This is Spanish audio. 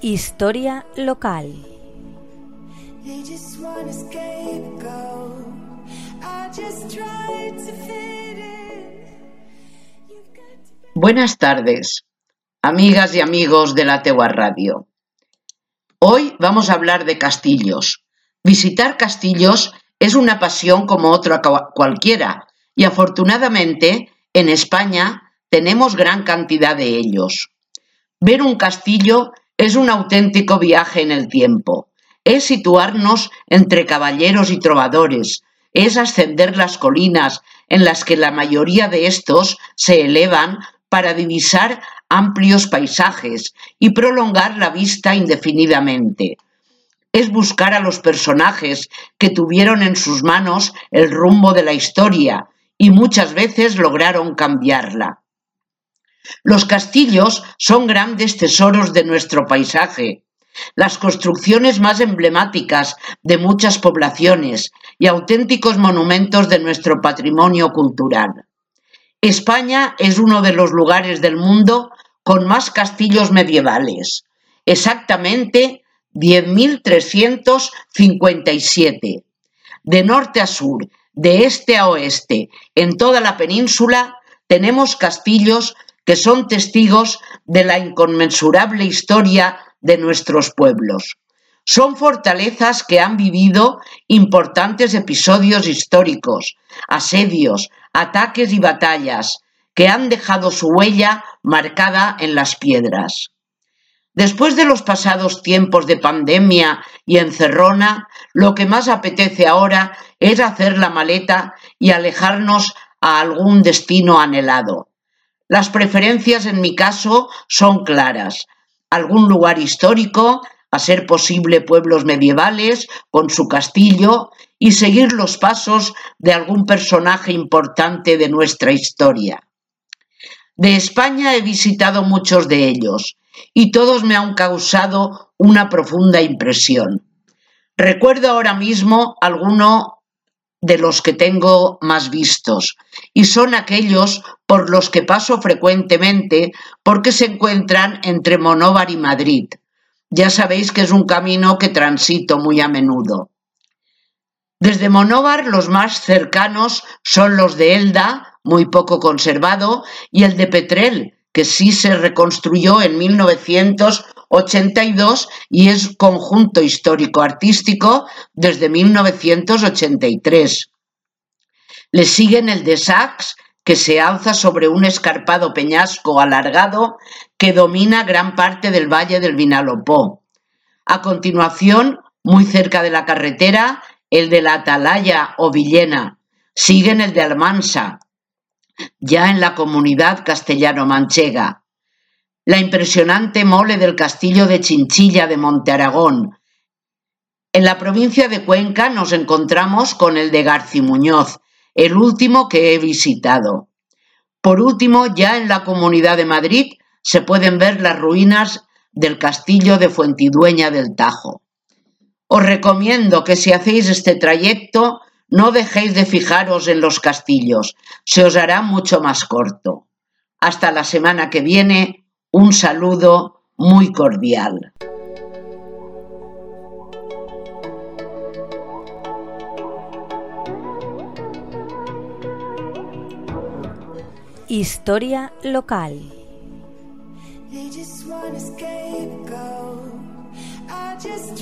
Historia local. Buenas tardes, amigas y amigos de la Tegua Radio. Hoy vamos a hablar de castillos. Visitar castillos es una pasión como otra cualquiera y afortunadamente en España tenemos gran cantidad de ellos. Ver un castillo es un auténtico viaje en el tiempo. Es situarnos entre caballeros y trovadores. Es ascender las colinas en las que la mayoría de estos se elevan para divisar amplios paisajes y prolongar la vista indefinidamente. Es buscar a los personajes que tuvieron en sus manos el rumbo de la historia y muchas veces lograron cambiarla. Los castillos son grandes tesoros de nuestro paisaje, las construcciones más emblemáticas de muchas poblaciones y auténticos monumentos de nuestro patrimonio cultural. España es uno de los lugares del mundo con más castillos medievales, exactamente 10.357. De norte a sur, de este a oeste, en toda la península, tenemos castillos que son testigos de la inconmensurable historia de nuestros pueblos. Son fortalezas que han vivido importantes episodios históricos, asedios, ataques y batallas, que han dejado su huella marcada en las piedras. Después de los pasados tiempos de pandemia y encerrona, lo que más apetece ahora es hacer la maleta y alejarnos a algún destino anhelado. Las preferencias en mi caso son claras. Algún lugar histórico, a ser posible pueblos medievales con su castillo y seguir los pasos de algún personaje importante de nuestra historia. De España he visitado muchos de ellos y todos me han causado una profunda impresión. Recuerdo ahora mismo alguno de los que tengo más vistos, y son aquellos por los que paso frecuentemente porque se encuentran entre Monóvar y Madrid. Ya sabéis que es un camino que transito muy a menudo. Desde Monóvar los más cercanos son los de Elda, muy poco conservado, y el de Petrel, que sí se reconstruyó en 1982 y es conjunto histórico-artístico desde 1983. Le siguen el de Sax, que se alza sobre un escarpado peñasco alargado que domina gran parte del valle del Vinalopó. A continuación, muy cerca de la carretera, el de la Atalaya o Villena. Siguen el de Almansa, ya en la comunidad castellano-manchega. La impresionante mole del castillo de Chinchilla de Monte Aragón. En la provincia de Cuenca nos encontramos con el de Garcimuñoz, el último que he visitado. Por último, ya en la comunidad de Madrid se pueden ver las ruinas del castillo de Fuentidueña del Tajo. Os recomiendo que si hacéis este trayecto no dejéis de fijaros en los castillos, se os hará mucho más corto. Hasta la semana que viene, un saludo muy cordial. Historia local. I just